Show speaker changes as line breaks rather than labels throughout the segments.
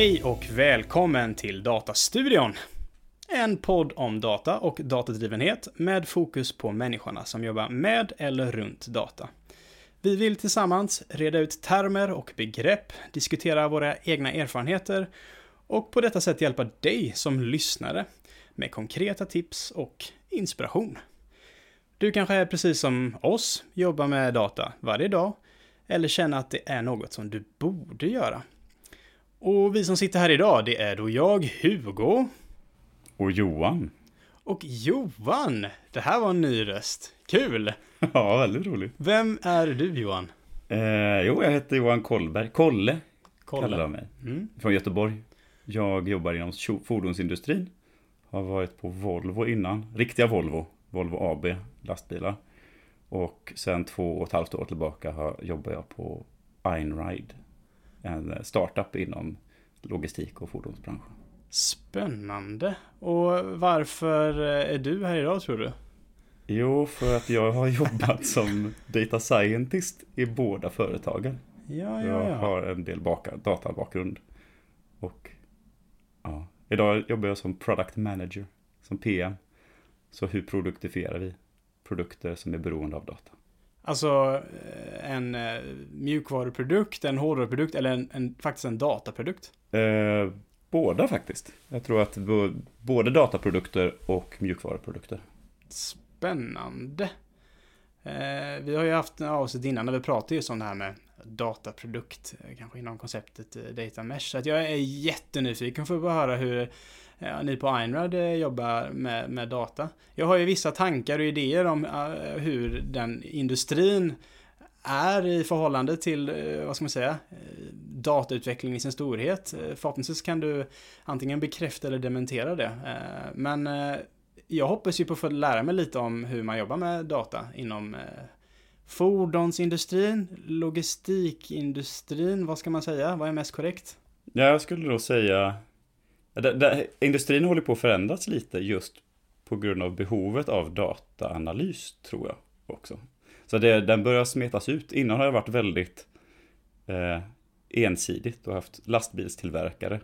Hej och välkommen till Datastudion. En podd om data och datadrivenhet med fokus på människorna som jobbar med eller runt data. Vi vill tillsammans reda ut termer och begrepp, diskutera våra egna erfarenheter och på detta sätt hjälpa dig som lyssnare med konkreta tips och inspiration. Du kanske är precis som oss, jobbar med data varje dag eller känner att det är något som du borde göra. Och vi som sitter här idag, det är då jag, Hugo.
Och Johan.
Och Johan! Det här var en ny röst. Kul!
Ja, väldigt roligt.
Vem är du Johan?
Eh, jo, jag heter Johan Kollberg. Kolle,
Kolla.
kallar de mig.
Mm.
Från Göteborg. Jag jobbar inom fordonsindustrin. Har varit på Volvo innan. Riktiga Volvo. Volvo AB, lastbilar. Och sen två och ett halvt år tillbaka har, jobbar jag på Einride. En startup inom logistik och fordonsbranschen.
Spännande. Och varför är du här idag tror du?
Jo, för att jag har jobbat som data scientist i båda företagen.
Ja, ja,
Jag
ja.
har en del databakgrund. Och ja, idag jobbar jag som product manager, som PM. Så hur produktifierar vi produkter som är beroende av data?
Alltså eh, en eh, mjukvaruprodukt, en hårdvaruprodukt eller en, en, faktiskt en dataprodukt?
Eh, båda faktiskt. Jag tror att både dataprodukter och mjukvaruprodukter.
Spännande. Eh, vi har ju haft en avsnitt innan när vi pratade just om det här med dataprodukt, eh, kanske inom konceptet eh, data mesh. Så att jag är jättenyfiken för att höra hur eh, ni på Einrad eh, jobbar med, med data. Jag har ju vissa tankar och idéer om eh, hur den industrin är i förhållande till, eh, vad ska man säga, eh, datautveckling i sin storhet. Eh, förhoppningsvis kan du antingen bekräfta eller dementera det. Eh, Men eh, jag hoppas ju på att få lära mig lite om hur man jobbar med data inom eh, fordonsindustrin, logistikindustrin, vad ska man säga? Vad är mest korrekt?
Jag skulle då säga det, det, industrin håller på att förändras lite just på grund av behovet av dataanalys, tror jag också. Så det, den börjar smetas ut. Innan har det varit väldigt eh, ensidigt och haft lastbilstillverkare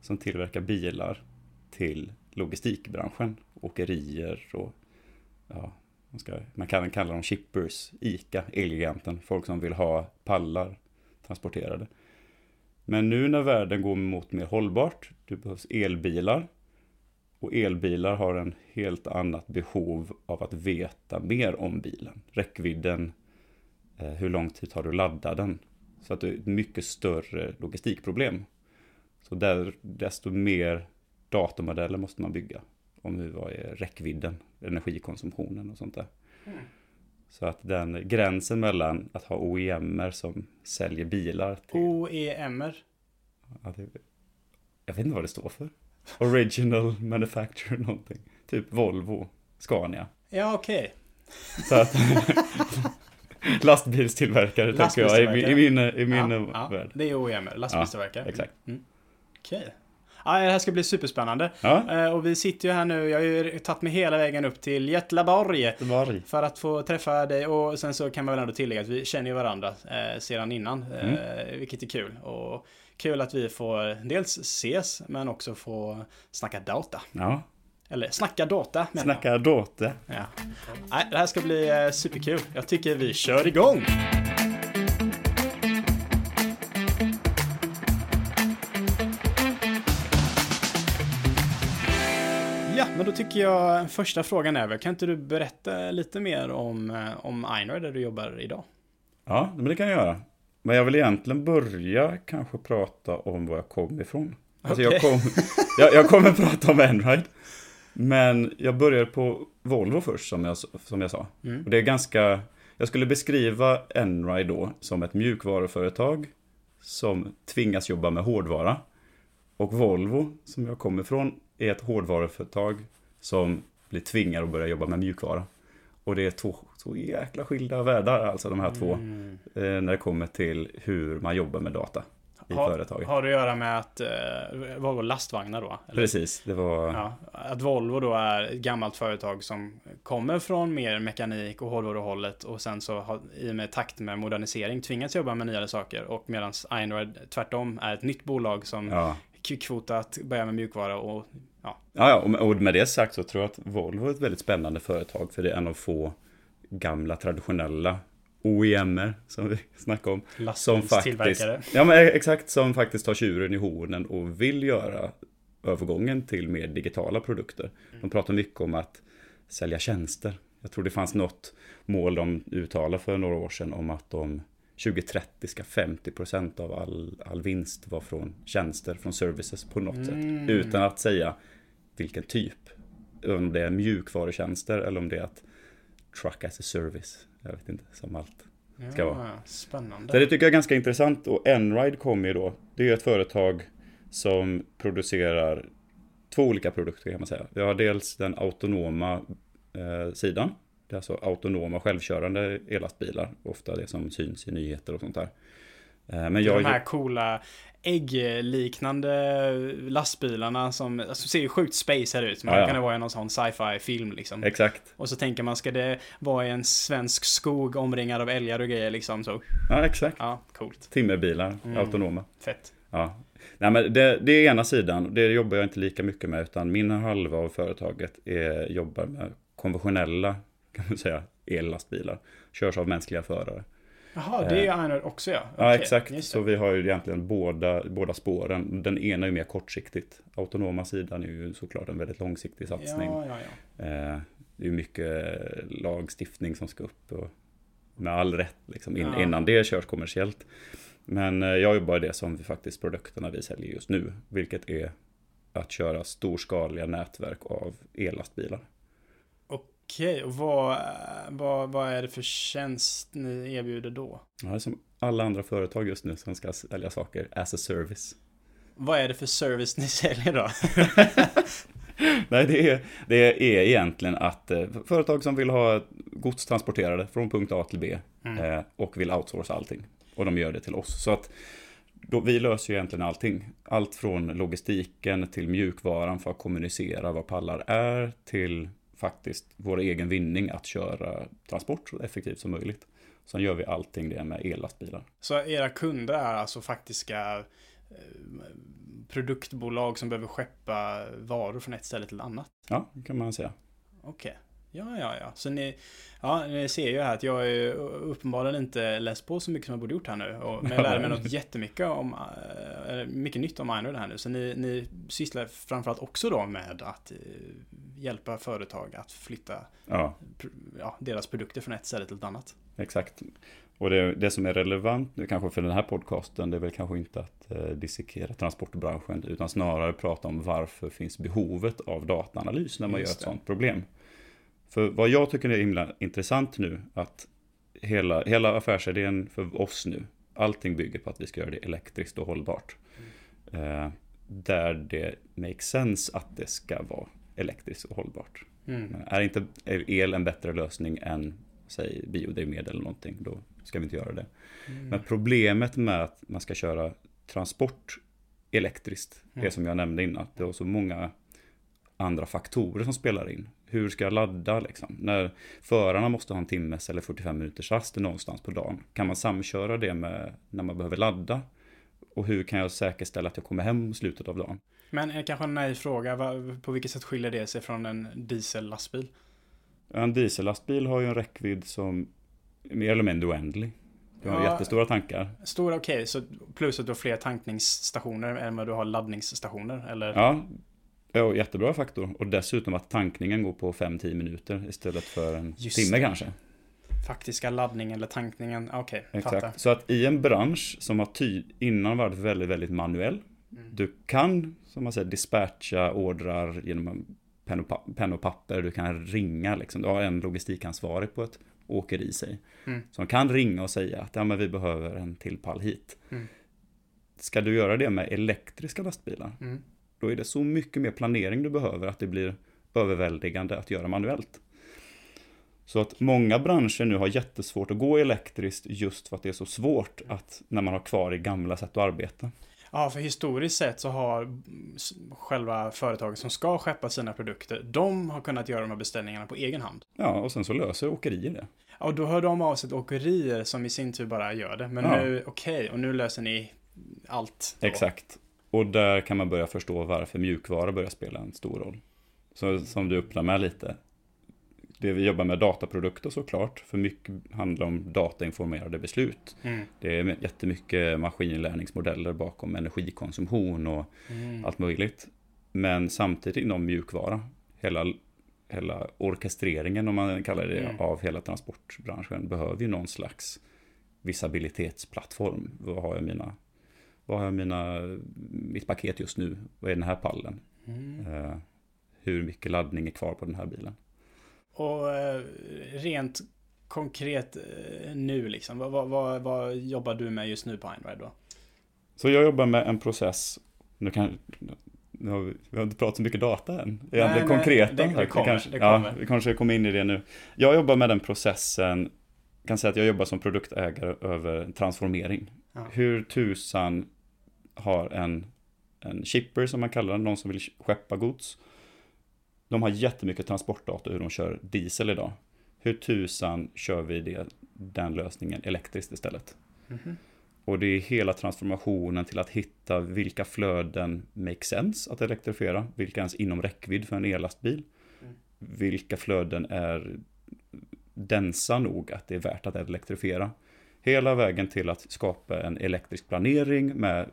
som tillverkar bilar till logistikbranschen, åkerier och ja, man, ska, man kan kalla dem shippers, ICA, Elgiganten, folk som vill ha pallar transporterade. Men nu när världen går mot mer hållbart, det behövs elbilar. Och elbilar har en helt annat behov av att veta mer om bilen. Räckvidden, eh, hur lång tid tar du att ladda den? Så att det är ett mycket större logistikproblem. Så där, desto mer datormodeller måste man bygga. Om hur, vad är räckvidden, energikonsumtionen och sånt där. Mm. Så att den gränsen mellan att ha OEMer som säljer bilar till
OEMer.
Ja, det, jag vet inte vad det står för. Original Manufacturer någonting. Typ Volvo, Scania.
Ja, okej.
Så att lastbilstillverkare tänker jag i, i min, i min
ja, ja,
värld.
det är OEMer, lastbilstillverkare.
Exakt.
Mm. Okej. Ja, det här ska bli superspännande.
Ja,
Eh, Och vi sitter ju här nu, jag har ju tagit mig hela vägen upp till Jättlaborg. För att få träffa dig och sen så kan man väl ändå tillägga att vi känner ju varandra eh, sedan innan.
Mm.
Eh, vilket är kul. Och kul att vi får dels ses men också få snacka data.
Ja,
Eller snacka data menar jag.
snacka data.
Ja. Det här ska bli superkul. Jag tycker vi kör igång! Men då tycker jag första frågan är väl, kan inte du berätta lite mer om, eh, om Einride där du jobbar idag?
Ja, men det kan jag göra. Men jag vill egentligen börja kanske prata om var jag kom ifrån. Alltså jag, kom, jag, jag kommer prata om Enride. Men jag började på Volvo först som jag, som jag sa.
Mm.
Och det är ganska, jag skulle beskriva Enride då som ett mjukvaruföretag som tvingas jobba med hårdvara. Och Volvo, som jag kommer ifrån, är ett hårdvaruföretag som blir tvingade att börja jobba med mjukvara. Och det är två så jäkla skilda världar, alltså de här två,
Mm.
eh, när det kommer till hur man jobbar med data i
Har,
företaget.
har det att göra med att eh, Volvo lastvagnar då? Eller?
Precis, det var...
Ja, att Volvo då är ett gammalt företag som kommer från mer mekanik och hårdvaruhållet och sen så har i och med takt med modernisering tvingats jobba med nyare saker och medan Einride tvärtom är ett nytt bolag som
Ja,
kvota att börja med mjukvara och ja.
Ja, och med det sagt så tror jag att Volvo är ett väldigt spännande företag för det är en av få gamla traditionella OEMer som vi snackade om. Som faktiskt, ja men exakt, som faktiskt tar tjuren i hornen och vill göra övergången till mer digitala produkter. De pratar mycket om att sälja tjänster. Jag tror det fanns något mål de uttalade för några år sedan om att de 2030 ska 50% av all, all vinst vara från tjänster, från services på något mm. sätt. Utan att säga vilken typ. Om det är mjukvarutjänster eller om det är att truck as a service. Jag vet inte, som allt ska ja, vara.
Spännande.
Så det tycker jag är ganska intressant och Enride kommer ju då. Det är ett företag som producerar två olika produkter kan man säga. Vi har dels den autonoma eh, sidan. Det är alltså autonoma självkörande ellastbilar. Ofta det som syns i nyheter och sånt där.
Eh, men jag... De här coola äggliknande lastbilarna som alltså, ser ju sjukt space här ut. Man ja, ja. kan det vara i någon sån sci-fi film liksom.
Exakt.
Och så tänker man, ska det vara i en svensk skog omringad av älgar och grejer liksom så.
Ja, exakt.
Ja, coolt.
Timmerbilar, mm. autonoma.
Fett.
Ja. Nej, men det, det är ena sidan, det jobbar jag inte lika mycket med, utan min halva av företaget är, jobbar med konventionella, kan man säga, ellastbilar. Körs av mänskliga förare.
Jaha, det är eh, Einride också ja.
Okay, ja, exakt. Så vi har ju egentligen båda, båda spåren. Den ena är mer kortsiktigt. Autonoma sidan är ju såklart en väldigt långsiktig satsning.
Ja, ja, ja.
Eh, det är ju mycket lagstiftning som ska upp. Och med all rätt, liksom, innan det körs kommersiellt. Men eh, jag jobbar i det som vi faktiskt produkterna vi säljer just nu. Vilket är att köra storskaliga nätverk av ellastbilar.
Okej, och vad, vad, vad är det för tjänst ni erbjuder då?
Ja, det är som alla andra företag just nu som ska sälja saker as a service.
Vad är det för service ni säljer då?
Nej, det är, det är egentligen att eh, företag som vill ha gods transporterade från punkt A till B mm. eh, och vill outsourca allting. Och de gör det till oss. Så att då, vi löser ju egentligen allting. Allt från logistiken till mjukvaran för att kommunicera vad pallar är till faktiskt vår egen vinning att köra transport så effektivt som möjligt. Sen gör vi allting det med ellastbilar.
Så era kunder är alltså faktiska eh, produktbolag som behöver skeppa varor från ett ställe till ett annat?
Ja, det kan man säga.
Okej. Okay. Ja, ja, ja. Så ni, ja, ni ser ju här att jag är uppenbarligen inte läst på så mycket som jag borde gjort här nu. Och, men jag lärde mig något jättemycket om, äh, mycket nytt om Einride här nu. Så ni, ni sysslar framförallt också då med att äh, hjälpa företag att flytta
ja.
ja. deras produkter från ett ställe till ett annat.
Exakt. Och det, det, som är relevant nu kanske för den här podcasten det är väl kanske inte att eh, dissekera transportbranschen utan snarare prata om varför finns behovet av dataanalys när man Just gör ett det. sådant problem. För vad jag tycker är himla intressant nu att hela, hela affärsidén för oss nu, allting bygger på att vi ska göra det elektriskt och hållbart. Mm. Eh, där det makes sense att det ska vara elektriskt och hållbart. Mm. Är inte el en bättre lösning än säg biodrivmedel eller någonting, då ska vi inte göra det. Mm. Men problemet med att man ska köra transport elektriskt, mm. det som jag nämnde innan, det är så många andra faktorer som spelar in. Hur ska jag ladda liksom? När förarna måste ha en timmes eller 45 minuters rast någonstans på dagen. Kan man samköra det med när man behöver ladda? Och hur kan jag säkerställa att jag kommer hem i slutet av dagen?
Men eh, kanske en nej fråga. På vilket sätt skiljer det sig från en diesellastbil?
En diesellastbil har ju en räckvidd som är mer eller mindre oändlig. Du har ja, jättestora tankar.
Stora, okej. Okay. Så plus att du har fler tankningsstationer än vad du har laddningsstationer? Eller?
Ja, Ja, jättebra faktor. Och dessutom att tankningen går på 5-10 minuter istället för en Just timme det. kanske.
Faktiska laddningen eller tankningen, okej. Okay,
Exakt. Fattar. Så att i en bransch som har ty innan varit väldigt, väldigt manuell. Mm. Du kan, som man säger, dispatcha ordrar genom penn och, pen och papper. Du kan ringa liksom. Du har en logistikansvarig på ett åkeri i sig. Mm. Som kan ringa och säga att ja, men vi behöver en till pall hit. Mm. Ska du göra det med elektriska lastbilar? Mm då är det så mycket mer planering du behöver att det blir överväldigande att göra manuellt. Så att många branscher nu har jättesvårt att gå elektriskt just för att det är så svårt att när man har kvar i gamla sätt att arbeta.
Ja, för historiskt sett så har själva företaget som ska skeppa sina produkter, de har kunnat göra de här beställningarna på egen hand.
Ja, och sen så löser åkerier det.
Ja, och då hör de av sig till åkerier som i sin tur bara gör det. Men ja. nu, okej, okay, och nu löser ni allt.
Då. Exakt. Och där kan man börja förstå varför mjukvara börjar spela en stor roll. Så, som du öppnar med lite. Det vi jobbar med dataprodukter såklart, för mycket handlar om datainformerade beslut.
Mm.
Det är jättemycket maskinlärningsmodeller bakom energikonsumtion och
Mm.
allt möjligt. Men samtidigt inom mjukvara, hela, hela orkestreringen om man kallar det
Mm.
av hela transportbranschen behöver ju någon slags visibilitetsplattform. Vad har jag mina, vad har jag mina, mitt paket just nu? Vad är den här pallen?
Mm.
Eh, hur mycket laddning är kvar på den här bilen?
Och eh, rent konkret eh, nu liksom, vad, vad, vad, jobbar du med just nu på Einride då?
Så jag jobbar med en process, nu kan, nu har vi, vi har inte pratat så mycket data än. Det är
Nej, nej,
konkreta.
det- det kommer,
kanske,
det
Ja,
kommer.
vi kanske kommer in i det nu. Jag jobbar med den processen, kan säga att jag jobbar som produktägare över transformering.
Ja.
Hur tusan har en, en shipper som man kallar den, någon som vill skeppa gods. De har jättemycket transportdata hur de kör diesel idag. Hur tusan kör vi det, den lösningen elektriskt istället?
Mhm.
Och det är hela transformationen till att hitta vilka flöden make sense att elektrifiera, vilka ens inom räckvidd för en ellastbil.
Mm.
Vilka flöden är densa nog att det är värt att elektrifiera. Hela vägen till att skapa en elektrisk planering med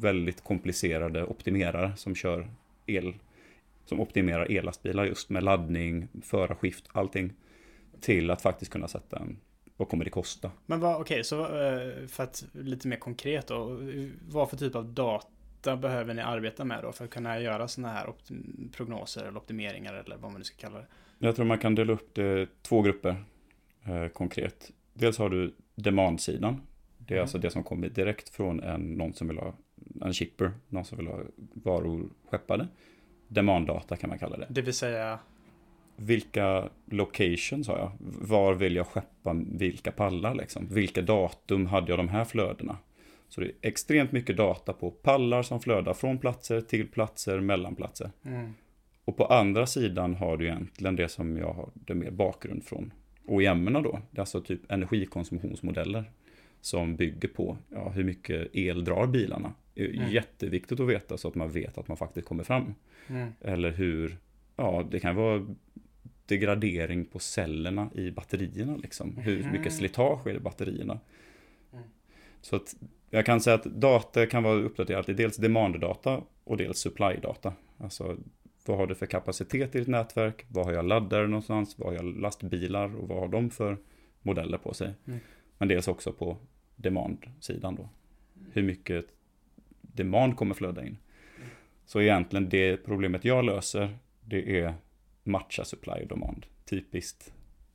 väldigt komplicerade optimerare som kör el, som optimerar ellastbilar just med laddning, förarskift, allting. Till att faktiskt kunna sätta en, vad kommer det kosta?
Men vad, okej, så eh, för att lite mer konkret då, vad för typ av data behöver ni arbeta med då för att kunna göra sådana här prognoser eller optimeringar eller vad man nu ska kalla det?
Jag tror man kan dela upp det i två grupper eh, konkret. Dels har du demand-sidan. Det är
Mm.
alltså det som kommer direkt från en, någon som vill ha en shipper, någon som vill ha varor skeppade. Demand-data kan man kalla det.
Det vill säga,
Vilka locations har jag? Var vill jag skeppa vilka pallar liksom? Vilka datum hade jag de här flödena? Så det är extremt mycket data på pallar som flödar från platser till platser, mellan platser.
mm,
Och på andra sidan har du egentligen det som jag har det mer bakgrund från OEM-erna då. Det är alltså typ energikonsumtionsmodeller som bygger på ja, hur mycket el drar bilarna. Det är
Mm.
jätteviktigt att veta så att man vet att man faktiskt kommer fram.
mm,
Eller hur, ja det kan vara degradering på cellerna i batterierna liksom. Hur
Mhm.
mycket slitage är i batterierna.
Mm.
Så att jag kan säga att data kan vara uppdaterat i dels demand-data och dels supply-data. Alltså vad har du för kapacitet i ditt nätverk? Vad har jag laddare någonstans? Vad har jag lastbilar och vad har de för modeller på sig?
Mm.
Men dels också på demand-sidan då. Hur mycket demand kommer flöda in? Så egentligen det problemet jag löser, det är matcha supply och demand. Typiskt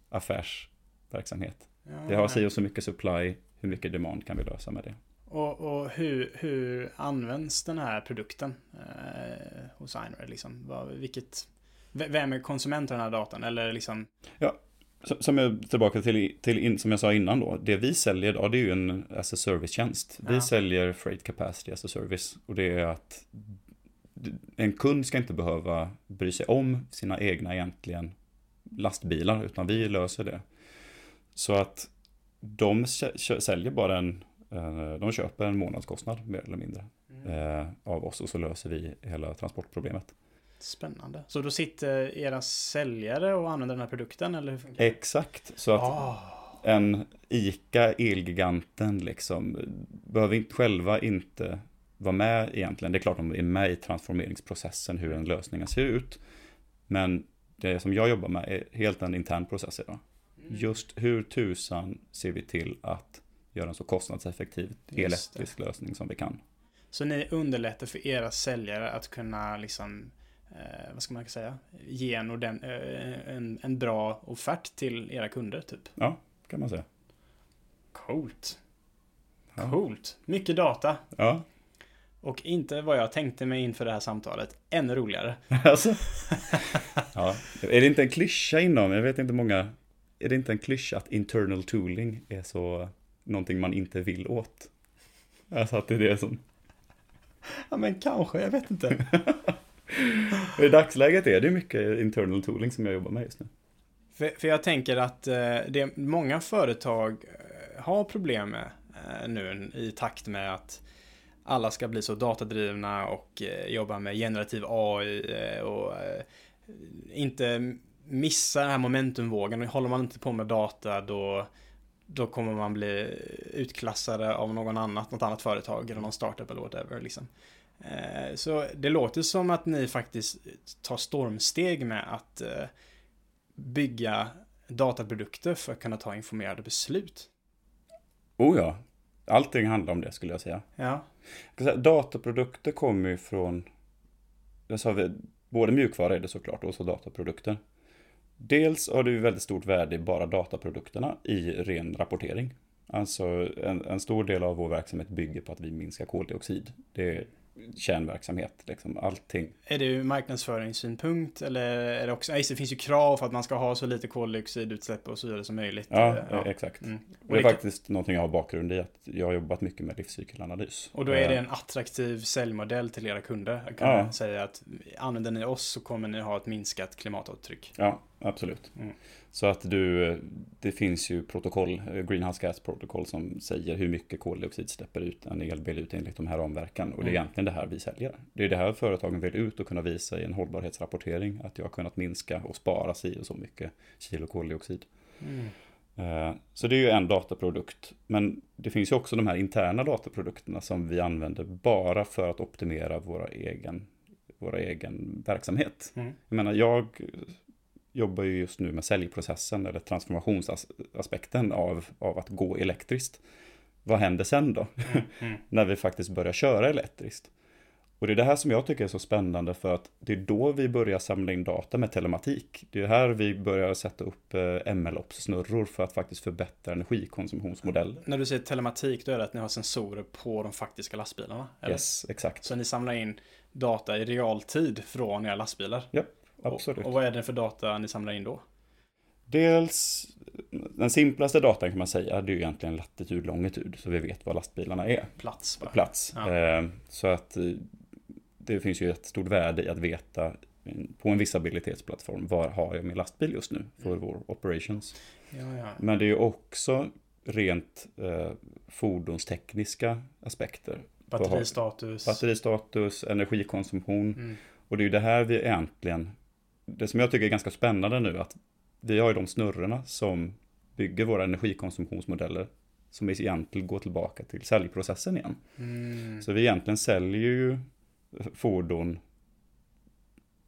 affärsverksamhet.
ja,
Det har si och så mycket supply, hur mycket demand kan vi lösa med det?
Och, och hur, hur används den här produkten eh, hos Einride liksom? Vad, vilket, vem är konsument av den här datan? Eller liksom,
Som- Som jag tillbaka till, till som jag sa innan då, det vi säljer idag det är ju en as a service-tjänst. Vi
Ja.
säljer freight capacity as a service och det är att en kund ska inte behöva bry sig om sina egna egentligen lastbilar utan vi löser det. Så att de säljer bara en, de köper en månadskostnad mer eller mindre eh, av oss och så löser vi hela transportproblemet.
Spännande. Så då sitter era säljare och använder den här produkten eller hur funkar det?
Exakt, så att
Ah,
en ICA, Elgiganten liksom, behöver inte, själva inte vara med egentligen. Det är klart de är med i transformeringsprocessen, hur en lösning ser ut. Men det som jag jobbar med är helt en intern process idag. Just hur tusan ser vi till att göra en så kostnadseffektiv elektrisk lösning som vi kan.
Så ni underlättar för era säljare att kunna liksom, eh, vad ska man säga, ge en, orden, eh, en, en bra offert till era kunder typ.
Ja, kan man säga.
Coolt.
Ja.
Coolt. Mycket data.
Ja,
Och inte vad jag tänkte mig inför det här samtalet. Ännu roligare.
alltså. ja. Är det inte en klyscha inom, jag vet inte många, är det inte en klyscha att internal tooling är så någonting man inte vill åt? Alltså att det är det som,
Ja men kanske, jag vet inte.
i dagsläget är det mycket internal tooling som jag jobbar med just nu.
för, för jag tänker att eh, det många företag eh, har problem med eh, nu i takt med att alla ska bli så datadrivna och eh, jobba med generativ AI eh, och eh, inte missa den här momentumvågen. Håller man inte på med data då, då kommer man bli utklassade av någon annat, något annat företag eller någon startup eller whatever. Liksom. Eh, så det låter som att ni faktiskt tar stormsteg med att eh, bygga dataprodukter för att kunna ta informerade beslut.
Oh ja, allting handlar om det skulle jag säga.
Ja.
Dataprodukter kommer ju från, jag sa vi, både mjukvara är det såklart och så dataprodukter. Dels har det ju väldigt stort värde i bara dataprodukterna i ren rapportering. Alltså en, en stor del av vår verksamhet bygger på att vi minskar koldioxid. Det är kärnverksamhet, liksom allting.
Är det ur marknadsföringssynpunkt eller är det också, det finns ju krav för att man ska ha så lite koldioxidutsläpp och så vidare som möjligt.
Ja, ja. exakt. Mm. Och det är faktiskt någonting jag har bakgrund i, att jag har jobbat mycket med livscykelanalys.
Och då är det eh. en attraktiv säljmodell till era kunder? Att kunna ja. säga att använder ni oss så kommer ni ha ett minskat klimatavtryck.
Ja, absolut. Mm. Så att du, det finns ju protokoll, Greenhouse Gas Protocol som säger hur mycket koldioxid släpper ut en elbil ut enligt de här ramverken. Och det är mm. egentligen det här vi säljer. Det är det här företagen vill ut och kunna visa i en hållbarhetsrapportering att jag har kunnat minska och spara sig och så mycket kilo koldioxid. Mm. Eh, så det är ju en dataprodukt. Men det finns ju också de här interna dataprodukterna som vi använder bara för att optimera våra egen, våra egen verksamhet. Mm. Jag menar, jag jobbar ju just nu med säljprocessen eller transformationsaspekten av, av att gå elektriskt. Vad händer sen då? Mm, mm. När vi faktiskt börjar köra elektriskt. Och det är det här som jag tycker är så spännande för att det är då vi börjar samla in data med telematik. Det är här vi börjar sätta upp eh, MLOps-snurror för att faktiskt förbättra energikonsumtionsmodell.
När du säger telematik, då är det att ni har sensorer på de faktiska lastbilarna?
Eller? Yes, exakt.
Så ni samlar in data i realtid från era lastbilar?
Ja, absolut.
Och, och vad är det för data ni samlar in då?
Dels, den simplaste datan kan man säga, det är ju egentligen latitud, longitud, så vi vet var lastbilarna är.
Plats bara.
Plats. Ja. Eh, så att eh, det finns ju ett stort värde i att veta på en visibilitetsplattform, var har jag min lastbil just nu för mm. vår operations.
Ja, ja.
Men det är ju också rent eh, fordonstekniska aspekter.
Batteristatus.
Batteristatus, energikonsumtion. Mm. Och det är ju det här vi egentligen, det som jag tycker är ganska spännande nu, att vi har ju de snurrorna som bygger våra energikonsumtionsmodeller som egentligen går tillbaka till säljprocessen igen. Mm. Så vi egentligen säljer ju fordon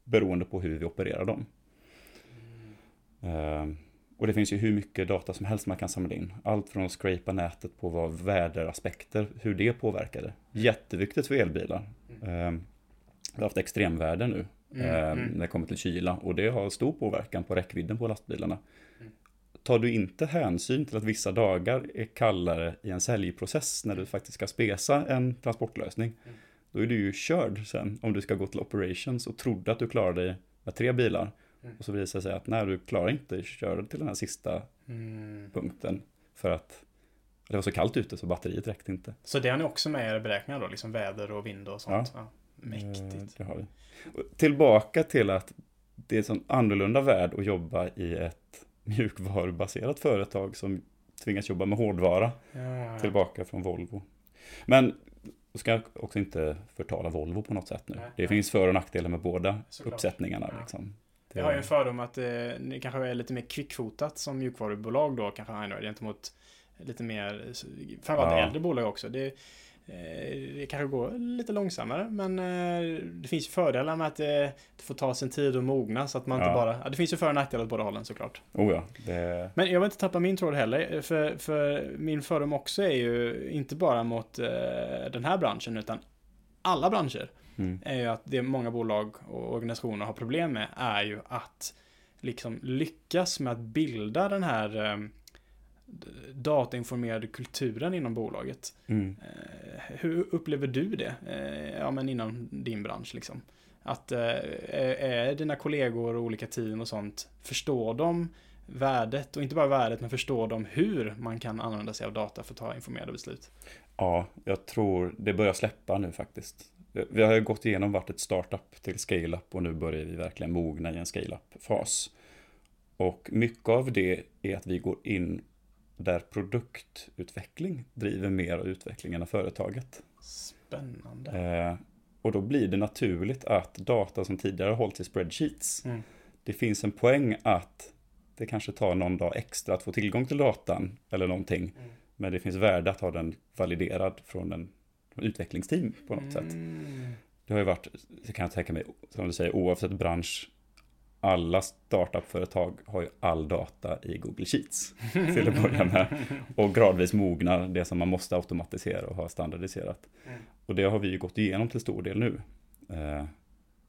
beroende på hur vi opererar dem. Mm. och det finns ju hur mycket data som helst man kan samla in. Allt från att scrapa nätet på vad väderaspekter, hur det påverkade. Jätteviktigt för elbilar. Mm. Uh, vi har haft extremväder nu mm, mm. när det kommer till kyla och det har stor påverkan på räckvidden på lastbilarna. Mm. Tar du inte hänsyn till att vissa dagar är kallare i en säljprocess när du faktiskt ska spesa en transportlösning, mm. då är du ju körd sen om du ska gå till operations och trodde att du klarade dig med tre bilar. Och så visar det sig att när du klarar inte köra till den här sista mm. punkten för att det var så kallt ute så batteriet räckte inte.
Så det har ni också med i era beräkningar då, liksom väder och vind och sånt? Ja. ja. Mäktigt. Eh,
det har vi. Tillbaka till att det är en sån annorlunda värld att jobba i ett mjukvarubaserat företag som tvingas jobba med hårdvara. Ja, ja, Tillbaka från Volvo. Men ska jag också inte förtala Volvo på något sätt nu. Nej, det nej. finns för och nackdelar med båda Såklart. uppsättningarna. Liksom.
Det jag har ju en fördom att eh, ni kanske är lite mer kvickfotat som mjukvarubolag då, kanske Einride, gentemot lite mer, framförallt ja. äldre bolag också. Det, Eh, det kanske går lite långsammare men eh, det finns fördelar med att eh, det får ta sin tid att mogna så att man ja. inte bara... Det finns ju för och nackdelar åt båda hållen såklart.
Oh ja, det...
Men jag vill inte tappa min tråd heller för, för min fördom också är ju inte bara mot den här branschen utan alla branscher. Mm. Är ju att det många bolag och organisationer har problem med är ju att liksom lyckas med att bilda den här datainformerade kulturen inom bolaget. Mm. Eh, hur upplever du det? Eh, ja, men inom din bransch liksom. Att eh, är dina kollegor och olika team och sånt, förstår de värdet och inte bara värdet men förstår de hur man kan använda sig av data för att ta informerade beslut?
Ja, jag tror det börjar släppa nu faktiskt. Vi har ju gått igenom vart ett startup till scale-up och nu börjar vi verkligen mogna i en scale-up-fas. Och mycket av det är att vi går in där produktutveckling driver mer av utvecklingen av företaget.
Spännande.
Eh, och då blir det naturligt att data som tidigare hållits i spreadsheets,
Mm.
det finns en poäng att det kanske tar någon dag extra att få tillgång till datan eller någonting.
Mm.
Men det finns värde att ha den validerad från en utvecklingsteam på något sätt.
Mm.
Det har ju varit, kan jag tänka mig, som du säger, oavsett bransch, alla startupföretag har ju all data i Google Sheets till att börja med. Och gradvis mognar det som man måste automatisera och ha standardiserat.
Mm.
Och det har vi ju gått igenom till stor del nu. Eh,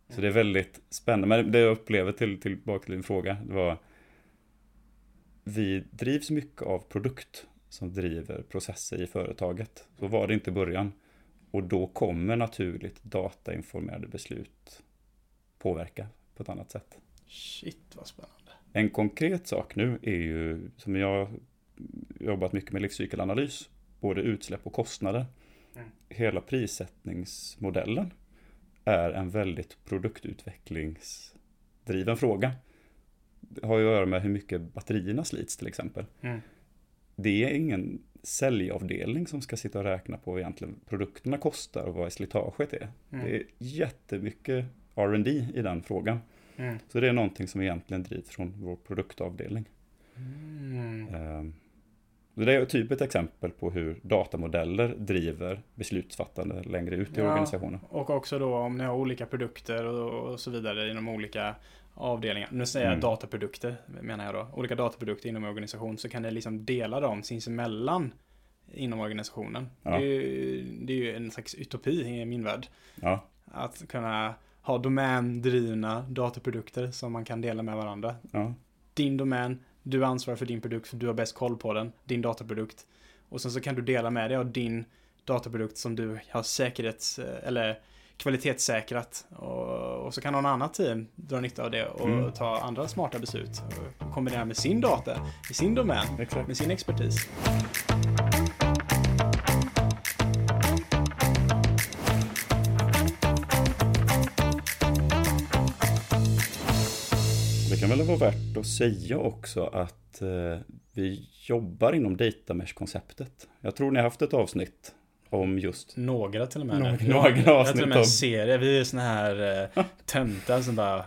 Så det är väldigt spännande. Men det jag upplever till, tillbaka till din fråga, det var vi drivs mycket av produkt som driver processer i företaget. Så var det inte i början. Och då kommer naturligt datainformerade beslut påverka på ett annat sätt.
Shit vad spännande.
En konkret sak nu är ju, som jag jobbat mycket med livscykelanalys, både utsläpp och kostnader.
Mm.
Hela prissättningsmodellen är en väldigt produktutvecklingsdriven fråga. Det har ju att göra med hur mycket batterierna slits till exempel.
Mm.
Det är ingen säljavdelning som ska sitta och räkna på vad egentligen produkterna kostar och vad slitaget är.
Mm.
Det är jättemycket R&D i den frågan.
Mm.
Så det är någonting som egentligen drivs från vår produktavdelning.
Mm.
Ehm, Det är typ ett exempel på hur datamodeller driver beslutsfattande längre ut i
Ja.
organisationen.
Och också då om ni har olika produkter och, och så vidare inom olika avdelningar. Nu säger jag
Mm.
dataprodukter menar jag då. Olika dataprodukter inom organisation så kan ni liksom dela dem sinsemellan inom organisationen.
Ja.
Det, är ju, det är ju en slags utopi i min värld.
Ja,
Att kunna ha domändrivna dataprodukter som man kan dela med varandra.
ja,
Din domän, du ansvarar för din produkt för du har bäst koll på den, din dataprodukt. Och sen så kan du dela med dig av din dataprodukt som du har säkerhets eller kvalitetssäkrat. Och, och så kan någon annat team dra nytta av det och
Mm.
ta andra smarta beslut. Och kombinera med sin data i sin domän,
exakt.
med sin expertis.
Väl vara värt att säga också att eh, vi jobbar inom data mesh-konceptet. Jag tror ni har haft ett avsnitt om just
Några till och med.
Några- några
Jag
avsnitt
till och med en serie. Vi är såna här eh, töntar som bara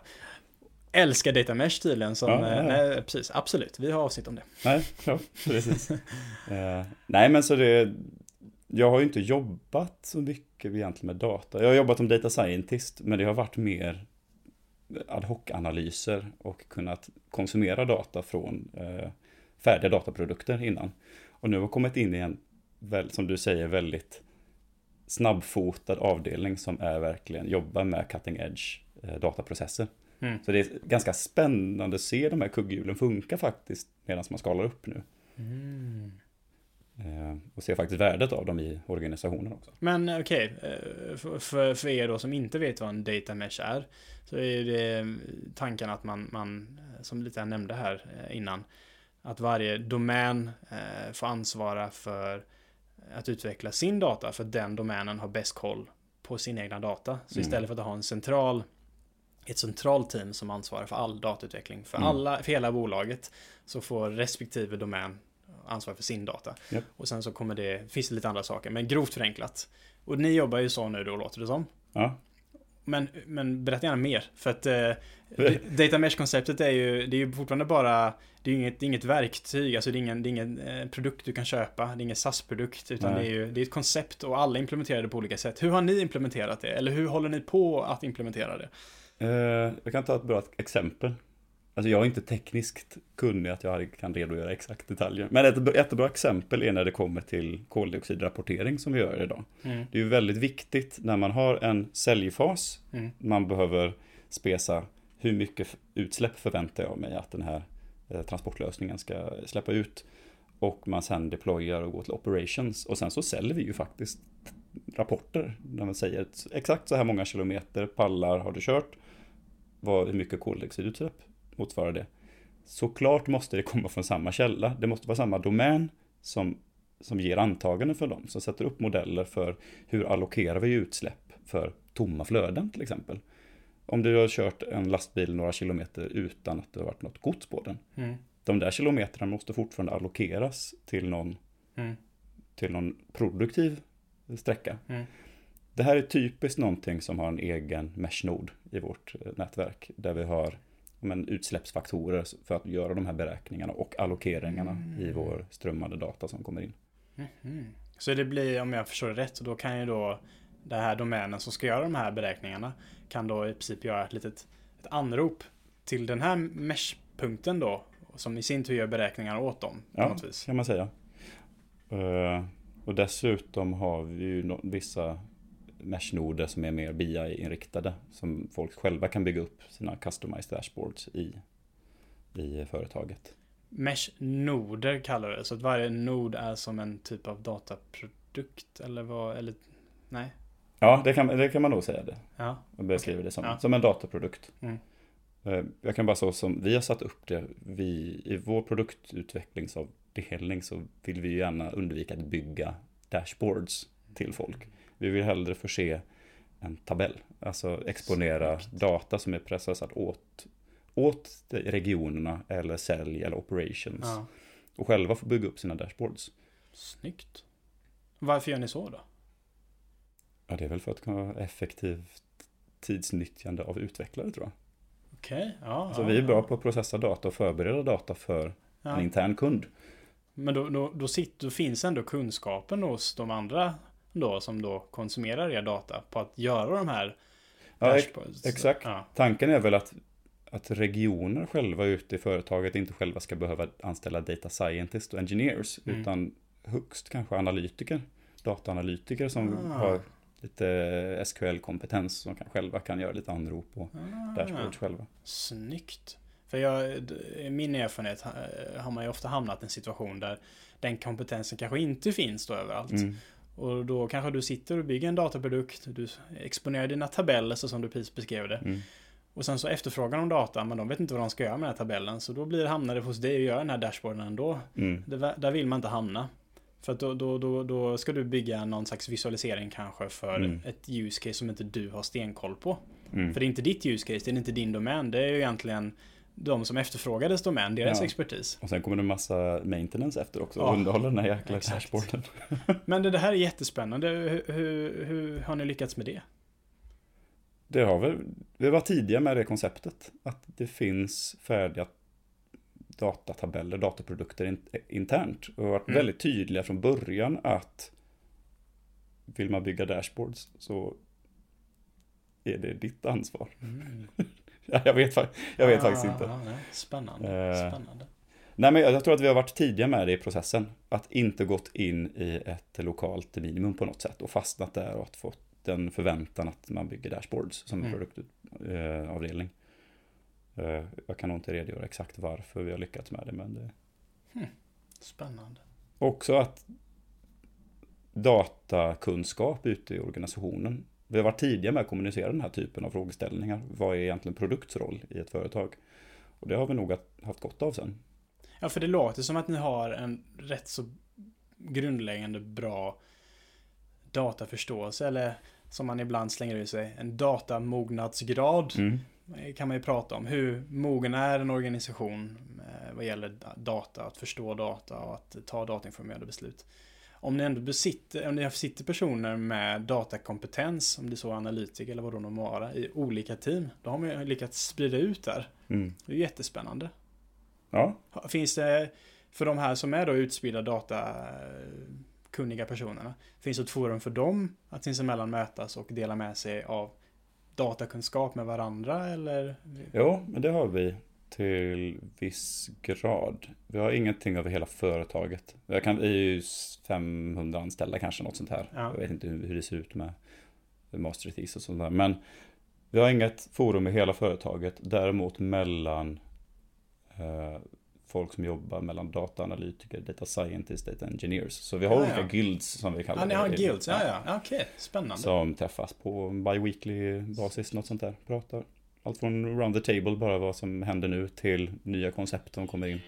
älskar data mesh tydligen. Som,
Ja, ja, ja.
eh, nej, precis, absolut. Vi har avsnitt om det.
Nej, ja, precis. Eh, nej, men så det... Jag har ju inte jobbat så mycket egentligen med data. Jag har jobbat som data scientist, men det har varit mer ad hoc-analyser och kunnat konsumera data från eh, färdiga dataprodukter innan. Och nu har kommit in i en, väl, som du säger, väldigt snabbfotad avdelning som är verkligen jobbar med cutting edge eh, dataprocesser.
Mm.
Så det är ganska spännande att se de här kugghjulen funka faktiskt medan man skalar upp nu.
Mm.
Eh, och se faktiskt värdet av dem i organisationen också.
Men eh, okej, eh, för, för, er då som inte vet vad en data mesh är, så är det tanken att man, man som lite nämnde här innan, att varje domän får ansvara för att utveckla sin data, för den domänen har bäst koll på sin egna data. Så
Mm.
istället för att ha en central ett centralt team som ansvarar för all datautveckling för,
Mm.
alla, för hela bolaget så får respektive domän ansvar för sin data.
Japp.
Och sen så kommer det, finns det lite andra saker, men grovt förenklat. Och ni jobbar ju så nu då, låter det som.
Ja,
Men, men berätta gärna mer, för att eh, Data Mesh-konceptet är ju, det är ju fortfarande bara, det är ju inget, inget verktyg, alltså det är ingen, det är ingen eh, produkt du kan köpa, det är ingen SAS-produkt, utan
Nej.
det är ju, det är ett koncept och alla implementerar det på olika sätt. Hur har ni implementerat det? Eller hur håller ni på att implementera det?
eh, jag kan ta ett bra exempel. Alltså jag är inte tekniskt kunnig att jag kan redogöra exakt detaljer. Men ett jättebra exempel är när det kommer till koldioxidrapportering som vi gör idag.
Mm.
Det är ju väldigt viktigt när man har en säljfas.
Mm.
Man behöver spesa hur mycket utsläpp förväntar jag mig att den här eh, transportlösningen ska släppa ut. Och man sen deployar och går till operations. Och sen så säljer vi ju faktiskt rapporter. Där man säger exakt så här många kilometer pallar har du kört. Vad, hur mycket koldioxidutsläpp motsvarar det? Såklart måste det komma från samma källa. Det måste vara samma domän som, som ger antaganden för dem. Som sätter upp modeller för hur allokerar vi utsläpp för tomma flöden till exempel. Om du har kört en lastbil några kilometer utan att det har varit något gods på den.
Mm.
De där kilometrarna måste fortfarande allokeras till någon,
Mm.
till någon produktiv sträcka.
Mm.
det här är typiskt någonting som har en egen mesh-nod i vårt eh, nätverk. Där vi har men, utsläppsfaktorer för att göra de här beräkningarna och allokeringarna
Mm.
i vår strömmande data som kommer in.
Mhm. Så det blir, om jag förstår det rätt, då kan ju då det här domänen som ska göra de här beräkningarna kan då i princip göra ett litet ett anrop till den här mesh-punkten då som i sin tur gör beräkningar åt dem
Ja. kan man säga. Eh, och dessutom har vi ju vissa mesh-noder som är mer BI-inriktade. Som folk själva kan bygga upp sina customized dashboards i, i företaget.
Mesh-noder kallar vi det, så att varje nod är som en typ av dataprodukt eller vad, eller nej?
Ja, det kan, det kan man nog säga det.
Ja,
Jag beskriver det som,
Ja.
som en dataprodukt.
Mm.
Eh, Jag kan bara så som vi har satt upp det, vi, i vår produktutvecklingsavdelning så vill vi ju gärna undvika att bygga dashboards till folk. Vi vill hellre förse en tabell, alltså exponera
Snyggt.
data som är processat åt, åt regionerna eller sälj eller operations.
ja.
Och själva få bygga upp sina dashboards.
Snyggt. Varför gör ni så då?
Ja, det är väl för att kunna ha effektivt tidsnyttjande av utvecklare tror jag.
Okej, ja.
Så
ja,
vi är bra på att processa data och förbereda data för
Ja.
en intern kund.
Men då, då, då, sitter, då finns ändå kunskapen hos de andra då som då konsumerar er data på att göra de här
Ja, exakt.
Ja.
Tanken är väl att, att regioner själva ute i företaget inte själva ska behöva anställa data scientists och engineers,
Mm.
utan högst kanske analytiker, dataanalytiker som
Ah.
har lite SQL-kompetens som kan, själva kan göra lite anrop på
Ah,
dashboards själva.
Snyggt. För jag, i min erfarenhet eh, har man ju ofta hamnat i en situation där den kompetensen kanske inte finns då överallt.
Mm.
Och då kanske du sitter och bygger en dataprodukt, du exponerar dina tabeller så som du precis beskrev det.
Mm.
Och sen så efterfrågar de data, men de vet inte vad de ska göra med den här tabellen. Så då blir det, hamnar det hos dig och gör den här dashboarden ändå.
Mm.
Det, där vill man inte hamna. För att då, då, då, då ska du bygga någon slags visualisering kanske för
Mm.
ett use case som inte du har stenkoll på.
Mm.
För det är inte ditt use case, det är inte din domän. Det är ju egentligen de som efterfrågades domän, deras
Ja.
expertis.
Och sen kommer det en massa maintenance efter också,
Ja,
underhålla den här jäkla dashboarden.
Men det, det här är jättespännande. Hur, hur, hur har ni lyckats med det?
Det har vi, vi var tidiga med det konceptet. Att det finns färdiga datatabeller, dataprodukter in, internt. Och varit
Mm.
väldigt tydliga från början att vill man bygga dashboards så är det ditt ansvar. Ja, jag vet, jag vet faktiskt inte.
Ah. Spännande.
Eh.
Spännande.
Nej, men jag tror att vi har varit tidiga med det i processen. Att inte gått in i ett lokalt minimum på något sätt och fastnat där och att fått den förväntan att man bygger dashboards som en
Mm.
produktavdelning. Eh, jag kan nog inte redogöra exakt varför vi har lyckats med det, men det
Spännande.
också att datakunskap ute i organisationen. Vi har varit tidiga med att kommunicera den här typen av frågeställningar. Vad är egentligen produktsroll i ett företag? Och det har vi nog haft gott av sen.
Ja, för det låter som att ni har en rätt så grundläggande bra dataförståelse, eller som man ibland slänger ur sig, en datamognadsgrad
Mm.
kan man ju prata om. Hur mogen är en organisation eh, vad gäller da- data, att förstå data och att ta datainformerade beslut. Om ni ändå besitter, om ni sitter personer med datakompetens, om det är så analytiker eller vad de må vara, i olika team, då har man ju lyckats sprida ut där.
Mm.
Det är jättespännande.
Ja,
Finns det, för de här som är då utspridda datakunniga personerna, finns det ett forum för dem att sinsemellan mötas och dela med sig av datakunskap med varandra eller?
Jo, men det har vi till viss grad. Vi har ingenting över hela företaget. Jag kan, vi är ju 500 anställda kanske, något sånt här.
Ja.
Jag vet inte hur hur det ser ut med master thesis och sånt där. Men vi har inget forum i hela företaget. Däremot mellan eh, folk som jobbar mellan dataanalytiker, data scientists, data engineers. Så vi har
Ja,
olika
ja.
guilds som vi kallar
Ja, ni har
det.
guilds, ja ja, ja okej, spännande.
Som träffas på bi-weekly basis, något sånt där. Pratar. Allt från around the table, bara vad som händer nu, till nya koncept som kommer in.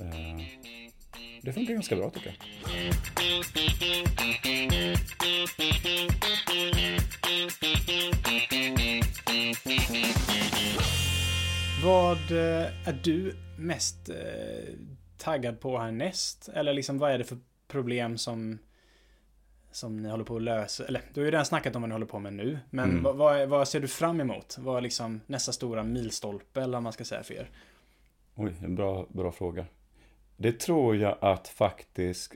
Eh, det funkar ganska bra tycker jag.
Vad eh, är du mest eh, taggad på härnäst? Eller liksom vad är det för problem som som ni håller på att lösa? Eller du har ju redan snackat om vad ni håller på med nu. Men
Mm.
vad, vad, vad ser du fram emot? Vad är liksom nästa stora milstolpe eller vad man ska säga för er?
Oj, en bra, bra fråga. Det tror jag att faktiskt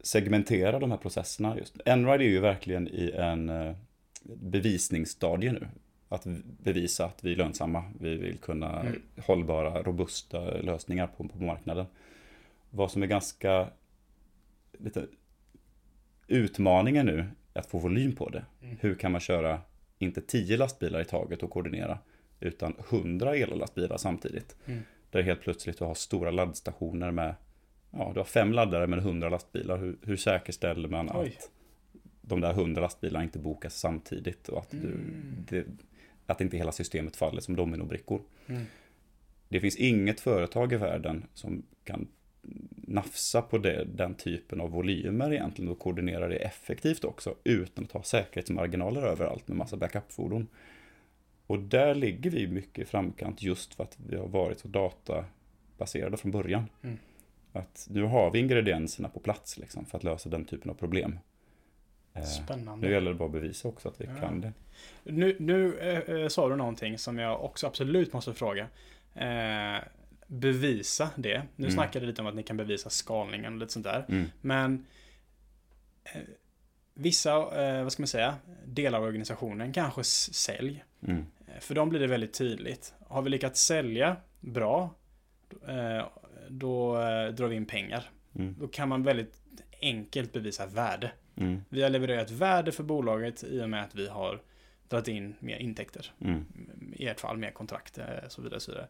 segmentera de här processerna just. Enride är ju verkligen i en eh, bevisningsstadie nu. Att bevisa att vi är lönsamma. Vi vill kunna
Mm.
hållbara, robusta lösningar på, på marknaden. Vad som är ganska lite utmaningen nu att få volym på det.
Mm.
Hur kan man köra inte 10 lastbilar i taget och koordinera utan 100 ellastbilar samtidigt.
Mm.
Där helt plötsligt du har stora laddstationer med Ja, du har fem laddare med 100 lastbilar. Hur, hur säkerställer man
Oj.
att de där 100 lastbilarna inte bokas samtidigt och att, du,
Mm.
det, att inte hela systemet faller som dominobrickor.
Mm.
Det finns inget företag i världen som kan nafsa på det, den typen av volymer egentligen och koordinera det effektivt också utan att ha säkerhetsmarginaler överallt med massa backupfordon. Och där ligger vi mycket i framkant just för att vi har varit så databaserade från början.
Mm.
Att nu har vi ingredienserna på plats liksom, för att lösa den typen av problem. Eh,
Spännande.
Nu gäller det bara att bevisa också att vi
Ja.
kan det.
Nu, nu eh, eh, sa du någonting som jag också absolut måste fråga. Eh, bevisa det. Nu
Mm.
snackade lite om att ni kan bevisa skalningen och lite sånt där.
Mm.
Men eh, vissa, eh, vad ska man säga, delar av organisationen, kanske sälj.
Mm.
Eh, För dem blir det väldigt tydligt. Har vi lyckats sälja bra, eh, då eh, drar vi in pengar.
Mm.
Då kan man väldigt enkelt bevisa värde.
Mm.
Vi har levererat värde för bolaget i och med att vi har dragit in mer intäkter.
Mm.
I ert fall mer kontrakt eh, så vidare, så vidare.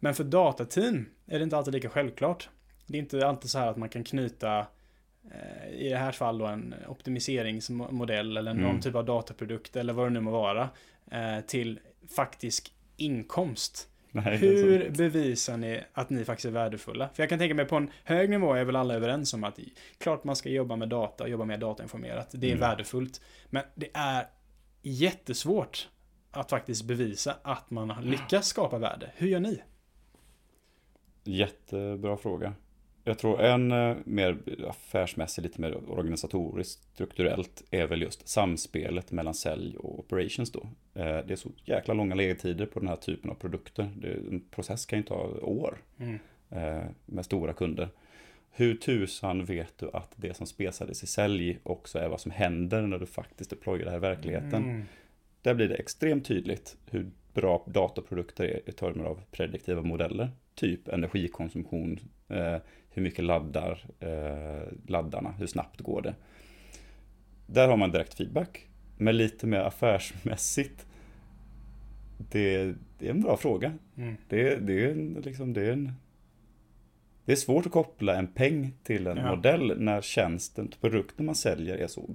Men för datateam är det inte alltid lika självklart. Det är inte alltid så här att man kan knyta eh, i det här fall då en optimiseringsmodell eller någon
Mm.
typ av dataprodukt eller vad det nu må vara eh, till faktisk inkomst.
Nej,
Hur bevisar ni att ni faktiskt är värdefulla? För jag kan tänka mig på en hög nivå är väl alla överens om att klart man ska jobba med data och jobba mer datainformerat. Det är
Mm.
värdefullt. Men det är jättesvårt att faktiskt bevisa att man har lyckats skapa värde. Hur gör ni?
Jättebra fråga. Jag tror en eh, mer affärsmässig, lite mer organisatoriskt, strukturellt är väl just samspelet mellan sälj och operations då. Eh, Det är så jäkla långa ledtider på den här typen av produkter. En process kan ju ta år
Mm.
eh, med stora kunder. Hur tusan vet du att det som spesades i sälj också är vad som händer när du faktiskt deployar det här i verkligheten?
Mm.
Där blir det extremt tydligt hur bra dataprodukter är i termer av prediktiva modeller. Typ energikonsumtion, eh, hur mycket laddar eh, laddarna, hur snabbt går det. Där har man direkt feedback. Men lite mer affärsmässigt, det, det är en bra fråga.
Mm.
Det, det, är en, liksom, det, är en, det är svårt att koppla en peng till en
Ja.
modell när tjänsten, produkten man säljer är så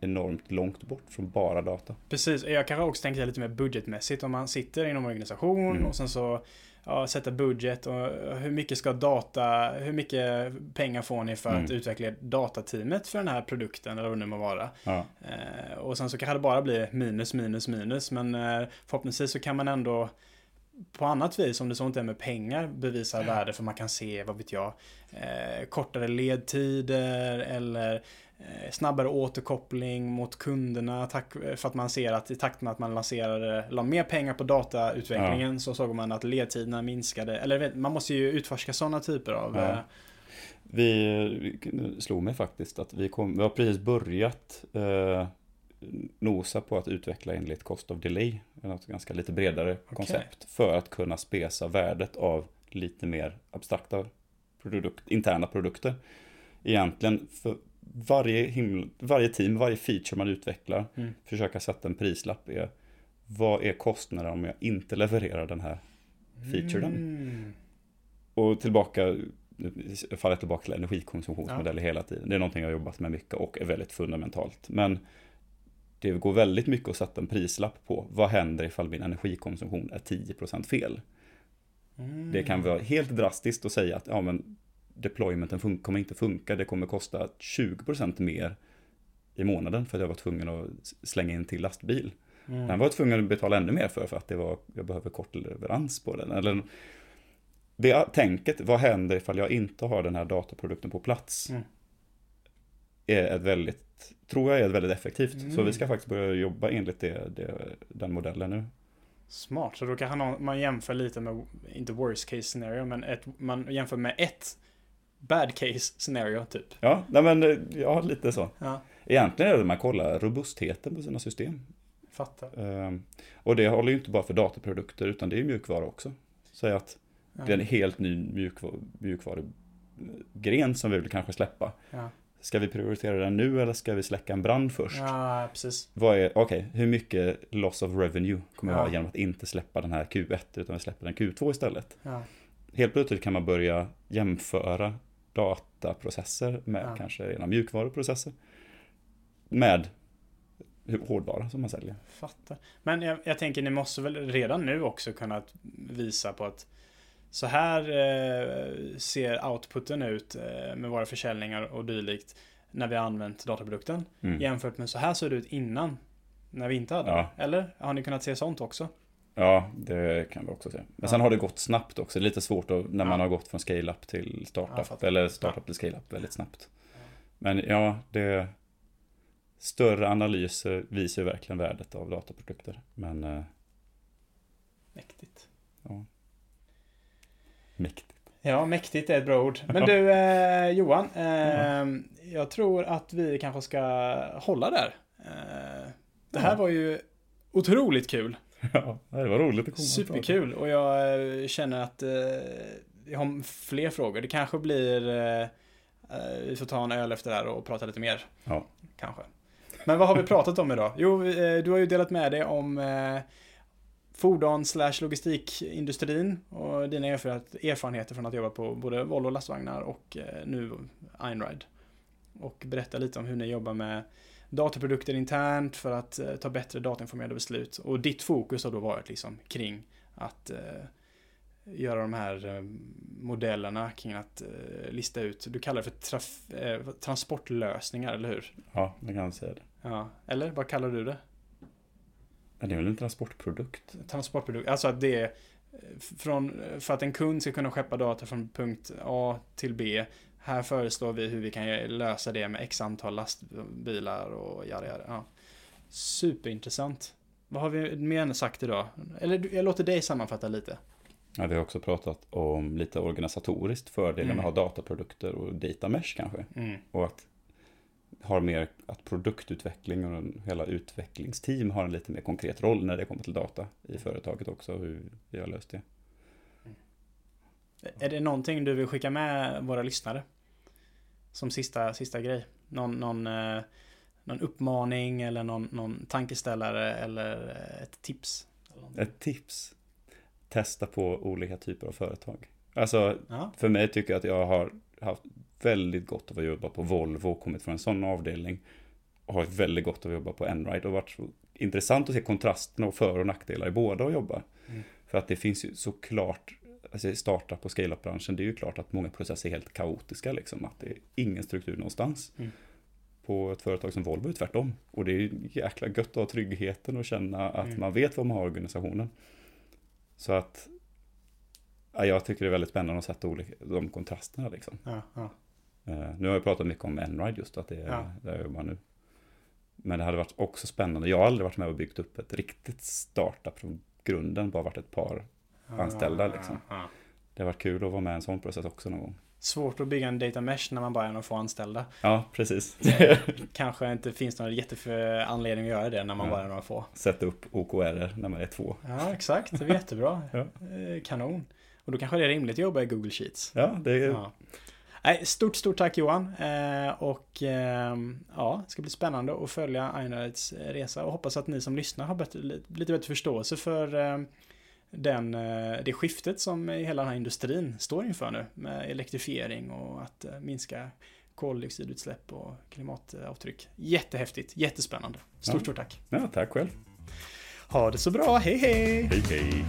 enormt långt bort från bara data.
Precis, jag kanske också tänker lite mer budgetmässigt. Om man sitter inom organisation
Mm.
och sen så ja, sätter budget och hur mycket ska data, hur mycket pengar får ni för att
Mm.
utveckla datateamet för den här produkten eller vad det nu må vara.
Ja.
Eh, och sen så kanske det bara blir minus, minus, minus. Men eh, förhoppningsvis så kan man ändå på annat vis, om det så inte är med pengar, bevisa värde för man kan se, vad vet jag, eh, kortare ledtider eller snabbare återkoppling mot kunderna tack, för att man ser att i takt med att man lanserade, la mer pengar på datautvecklingen så såg man att ledtiderna minskade. Eller man måste ju utforska sådana typer av...
Ja.
Eh,
Vi slog mig faktiskt att vi, kom, vi har precis börjat eh, nosa på att utveckla enligt cost of delay. Något ganska lite bredare koncept. För att kunna spesa värdet av lite mer abstrakta produkt, interna produkter. Egentligen för varje, himl, varje team, varje feature man utvecklar,
Mm.
försöka sätta en prislapp är vad är kostnaden om jag inte levererar den här featuren?
Mm.
Och tillbaka, faller tillbaka till energikonsumtionsmodeller hela tiden. Det är någonting jag har jobbat med mycket och är väldigt fundamentalt. Men det går väldigt mycket att sätta en prislapp på. Vad händer ifall min energikonsumtion är 10% fel?
Mm.
Det kan vara helt drastiskt att säga att ja, men deploymenten kommer inte funka. Det kommer kosta 20% mer i månaden för att jag var tvungen att slänga in till lastbil.
Mm.
Den var jag tvungen att betala ännu mer för, för att det var, jag behöver kort leverans på den. Eller, det tänket, vad händer ifall jag inte har den här dataprodukten på plats?
Mm.
Är ett väldigt tror jag är väldigt effektivt. Så
Mm.
vi ska faktiskt börja jobba enligt det, det, den modellen nu.
Smart, så då kan man- man jämför lite med, inte worst case scenario, men ett, man jämför med ett bad case scenario typ.
Ja, nej men eh, ja, lite så.
Ja,
Egentligen är det att man kollar robustheten på sina system.
fattar.
Ehm, Och det håller ju inte bara för dataprodukter utan det är ju mjukvara också. Säg att
Ja.
det är en helt ny mjukva- mjukvarugren som vi vill kanske släppa.
Ja,
Ska vi prioritera den nu eller ska vi släcka en brand först?
ja precis.
Vad är, okej, hur mycket loss of revenue kommer
Ja.
ha genom att inte släppa den här Q1 utan vi släpper den Q2 istället?
Ja,
Helt plötsligt kan man börja jämföra dataprocesser med
Ja.
kanske rena mjukvaruprocesser. Med hårdvara som man säljer.
fattar. Men jag, jag tänker, ni måste väl redan nu också kunna visa på att så här eh, ser outputen ut eh, med våra försäljningar och dylikt när vi har använt dataprodukten.
Mm.
Jämfört med så här såg det ut innan. När vi inte hade
Ja.
Eller? Har ni kunnat se sånt också?
Ja, det kan vi också se. Men
Ja.
sen har det gått snabbt också. Det är lite svårt att, när man
Ja.
har gått från scale-up till
Ja,
startup.
fattar.
eller startup till scale-up väldigt snabbt. Men ja, det... Större analyser visar ju verkligen värdet av dataprodukter. Men eh,
Mäktigt.
mäktigt.
Ja, mäktigt är ett bra ord. Men du eh, Johan, eh, jag tror att vi kanske ska hålla där. Eh, det här
Ja.
var ju otroligt kul.
Ja, det var roligt att komma och
Superkul och jag eh, känner att eh, jag har fler frågor. Det kanske blir eh, eh, vi får ta en öl efter det här och prata lite mer.
Ja.
Kanske. Men vad har vi pratat om idag? Jo, eh, du har ju delat med dig om eh, fordon slash logistikindustrin och dina erfarenhet- erfarenheter från att jobba på både Volvo lastvagnar och nu Einride. Och berätta lite om hur ni jobbar med dataprodukter internt för att eh, ta bättre datainformerade beslut. Och ditt fokus har då varit liksom kring att eh, göra de här eh, modellerna kring att eh, lista ut, du kallar det för eh, transportlösningar, eller hur?
Ja, det kan man säga det.
Ja, eller vad kallar du det?
Men det är väl en transportprodukt?
Transportprodukt, alltså att det är från, för att en kund ska kunna skeppa data från punkt A till B. Här föreslår vi hur vi kan lösa det med x antal lastbilar och jada jada. Ja. Superintressant. Vad har vi mer sagt idag? Eller jag låter dig sammanfatta lite.
Ja, vi har också pratat om lite organisatoriskt fördelen
Mm.
med att ha dataprodukter och data mesh kanske.
Mm.
Och att har mer att produktutveckling och hela utvecklingsteam har en lite mer konkret roll när det kommer till data i företaget också, hur vi har löst det.
Är det någonting du vill skicka med våra lyssnare? Som sista, sista grej? Någon, någon, eh, någon uppmaning eller någon, någon tankeställare eller eh, ett tips? Eller?
Ett tips. Testa på olika typer av företag. Alltså,
Ja,
för mig tycker jag att jag har haft väldigt gott av att jobba på Volvo och kommit från en sån avdelning. Och har väldigt gott av att jobba på Enride och varit intressant att se kontrasterna och för och nackdelar i båda och jobba.
Mm.
För att det finns ju såklart, alltså startup och scale-up-branschen, det är ju klart att många processer är helt kaotiska liksom. Att det är ingen struktur någonstans.
Mm.
På ett företag som Volvo är det tvärtom. Och det är jäkla gött att ha tryggheten och känna att
Mm.
man vet vad man har i organisationen. Så att ja, jag tycker det är väldigt spännande att sätta olika, de kontrasterna liksom.
ja, ja.
Eh, nu har jag pratat mycket om Enride just att det är
Ja.
där jag jobbar nu. Men det hade varit också spännande. Jag har aldrig varit med och byggt upp ett riktigt startup från grunden, bara varit ett par. Anställda, liksom. Det har varit kul att vara med i en sån process också någon gång.
Svårt att bygga en data mesh när man bara är några få anställda.
Ja, precis.
Kanske inte finns någon jätteför anledning att göra det när man
Ja.
bara är några få.
Sätta upp OKR när man är två.
Ja, exakt. Det är jättebra.
Ja.
Eh, Kanon. Och då kanske det är rimligt att jobba i Google Sheets.
Ja, det är...
Ja. Nej, stort, stort tack Johan. Eh, och eh, ja, det ska bli spännande att följa Einrides resa och hoppas att ni som lyssnar har bättre, lite bättre förståelse för eh, den, eh, det skiftet som hela den här industrin står inför nu med elektrifiering och att eh, minska koldioxidutsläpp och klimatavtryck. Jättehäftigt, jättespännande. Stort,
Ja.
stort tack.
Ja, tack själv.
Ha det så bra, hej hej!
Hej, hej.